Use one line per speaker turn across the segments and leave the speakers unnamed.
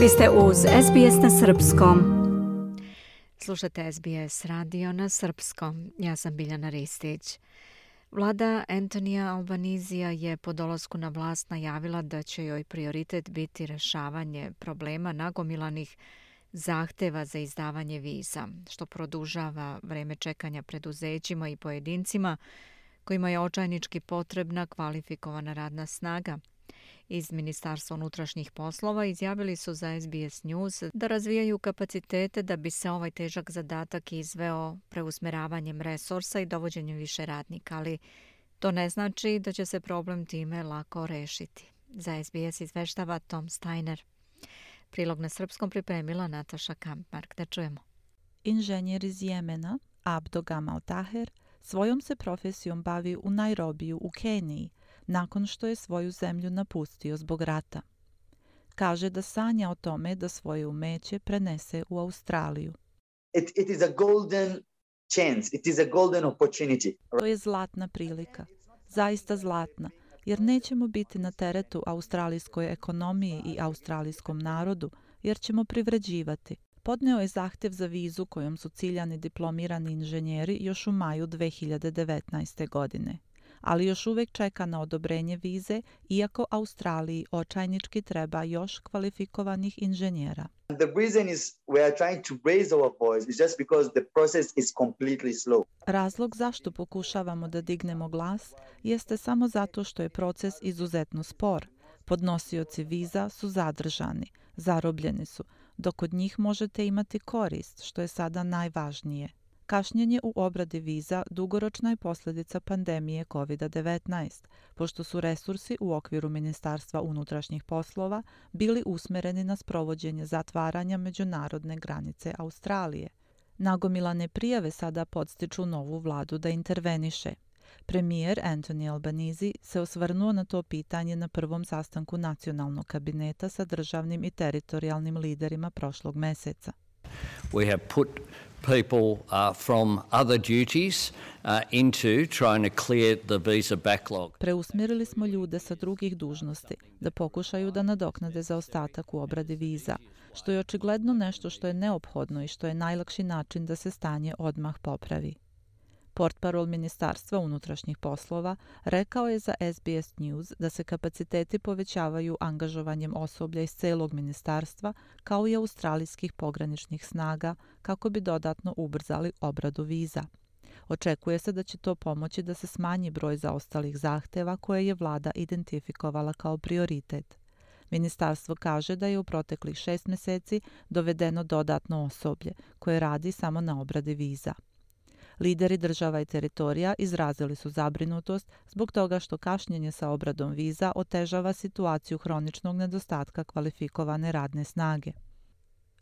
Vi ste uz SBS na Srpskom.
Slušate SBS radio na Srpskom. Ja sam Biljana Ristić. Vlada Antonija Albanizija je po dolasku na vlast najavila da će joj prioritet biti rešavanje problema nagomilanih zahteva za izdavanje viza, što produžava vreme čekanja preduzećima i pojedincima kojima je očajnički potrebna kvalifikovana radna snaga – iz Ministarstva unutrašnjih poslova izjavili su za SBS News da razvijaju kapacitete da bi se ovaj težak zadatak izveo preusmeravanjem resursa i dovođenjem više radnika, ali to ne znači da će se problem time lako rešiti. Za SBS izveštava Tom Steiner. Prilog na srpskom pripremila Nataša Kampmark. Da čujemo.
Inženjer iz Jemena, Abdo Gamal Taher, svojom se profesijom bavi u Nairobiju u Keniji, nakon što je svoju zemlju napustio zbog rata. Kaže da sanja o tome da svoje umeće prenese u Australiju.
It, it is a golden chance, it is a golden opportunity.
To je zlatna prilika, zaista zlatna, jer nećemo biti na teretu australijskoj ekonomiji i australijskom narodu, jer ćemo privređivati. Podneo je zahtev za vizu kojom su ciljani diplomirani inženjeri još u maju 2019. godine ali još uvek čeka na odobrenje vize, iako Australiji očajnički treba još kvalifikovanih inženjera.
The reason is we are trying to raise our voice is just because the process is completely slow.
Razlog zašto pokušavamo da dignemo glas jeste samo zato što je proces izuzetno spor. Podnosioci viza su zadržani, zarobljeni su, dok od njih možete imati korist, što je sada najvažnije. Kašnjenje u obradi viza dugoročna je posljedica pandemije COVID-19, pošto su resursi u okviru Ministarstva unutrašnjih poslova bili usmereni na sprovođenje zatvaranja međunarodne granice Australije. Nagomilane prijave sada podstiču novu vladu da interveniše. Premijer Anthony Albanese se osvrnuo na to pitanje na prvom sastanku nacionalnog kabineta sa državnim i teritorijalnim liderima prošlog meseca.
We have put people uh, from other duties uh, into trying to clear the visa backlog.
Preusmjerili smo ljude sa drugih dužnosti da pokušaju da nadoknade za ostatak u obradi viza, što je očigledno nešto što je neophodno i što je najlakši način da se stanje odmah popravi. Portparol Ministarstva unutrašnjih poslova rekao je za SBS News da se kapaciteti povećavaju angažovanjem osoblja iz celog ministarstva kao i australijskih pograničnih snaga kako bi dodatno ubrzali obradu viza. Očekuje se da će to pomoći da se smanji broj zaostalih zahteva koje je vlada identifikovala kao prioritet. Ministarstvo kaže da je u proteklih šest meseci dovedeno dodatno osoblje koje radi samo na obradi viza. Lideri država i teritorija izrazili su zabrinutost zbog toga što kašnjenje sa obradom viza otežava situaciju hroničnog nedostatka kvalifikovane radne snage.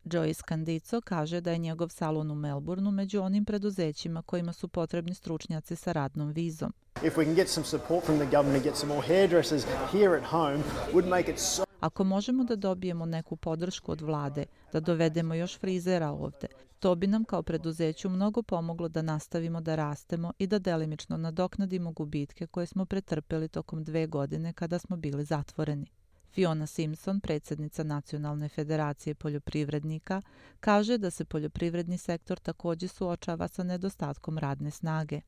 Joyce Candico kaže da je njegov salon u Melbourneu među onim preduzećima kojima su potrebni stručnjaci sa radnom vizom. If we can get some support from the government to get some more hairdressers here at home would make it so Ako možemo da dobijemo neku podršku od vlade, da dovedemo još frizera ovde, to bi nam kao preduzeću mnogo pomoglo da nastavimo da rastemo i da delimično nadoknadimo gubitke koje smo pretrpeli tokom dve godine kada smo bili zatvoreni. Fiona Simpson, predsjednica Nacionalne federacije poljoprivrednika, kaže da se poljoprivredni sektor također suočava sa nedostatkom radne snage.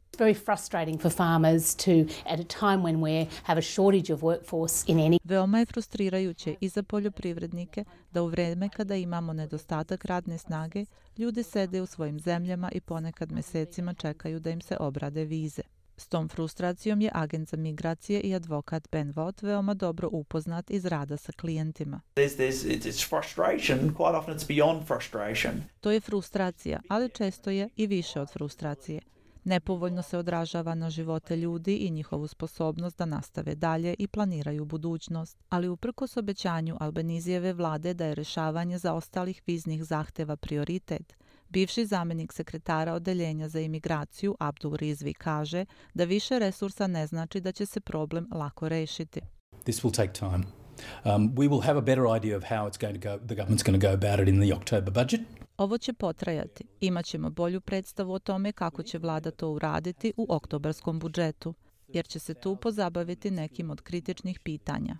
Veoma je frustrirajuće i za poljoprivrednike da u vreme kada imamo nedostatak radne snage, ljudi sede u svojim zemljama i ponekad mesecima čekaju da im se obrade vize. S tom frustracijom je agent za migracije i advokat Ben Vaught veoma dobro upoznat iz rada sa klijentima. To je frustracija, ali često je i više od frustracije. Nepovoljno se odražava na živote ljudi i njihovu sposobnost da nastave dalje i planiraju budućnost. Ali uprkos obećanju Albanizijeve vlade da je rešavanje za ostalih viznih zahteva prioritet, Bivši zamenik sekretara Odeljenja za imigraciju Abdul Rizvi kaže da više resursa ne znači da će se problem lako rešiti.
This will take time. Um, we will have a better idea of how it's going to go, the government's going to go about it in the October budget.
Ovo će potrajati. Imaćemo bolju predstavu o tome kako će vlada to uraditi u oktobarskom budžetu, jer će se tu pozabaviti nekim od kritičnih pitanja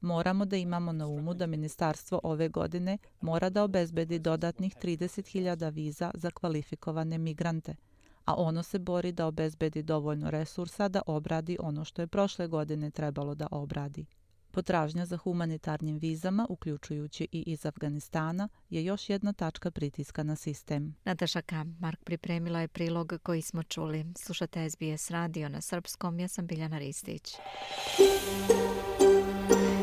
moramo da imamo na umu da ministarstvo ove godine mora da obezbedi dodatnih 30.000 viza za kvalifikovane migrante, a ono se bori da obezbedi dovoljno resursa da obradi ono što je prošle godine trebalo da obradi. Potražnja za humanitarnim vizama, uključujući i iz Afganistana, je još jedna tačka pritiska na sistem.
Nataša Mark pripremila je prilog koji smo čuli. Slušate SBS radio na srpskom, ja sam Biljana Ristić.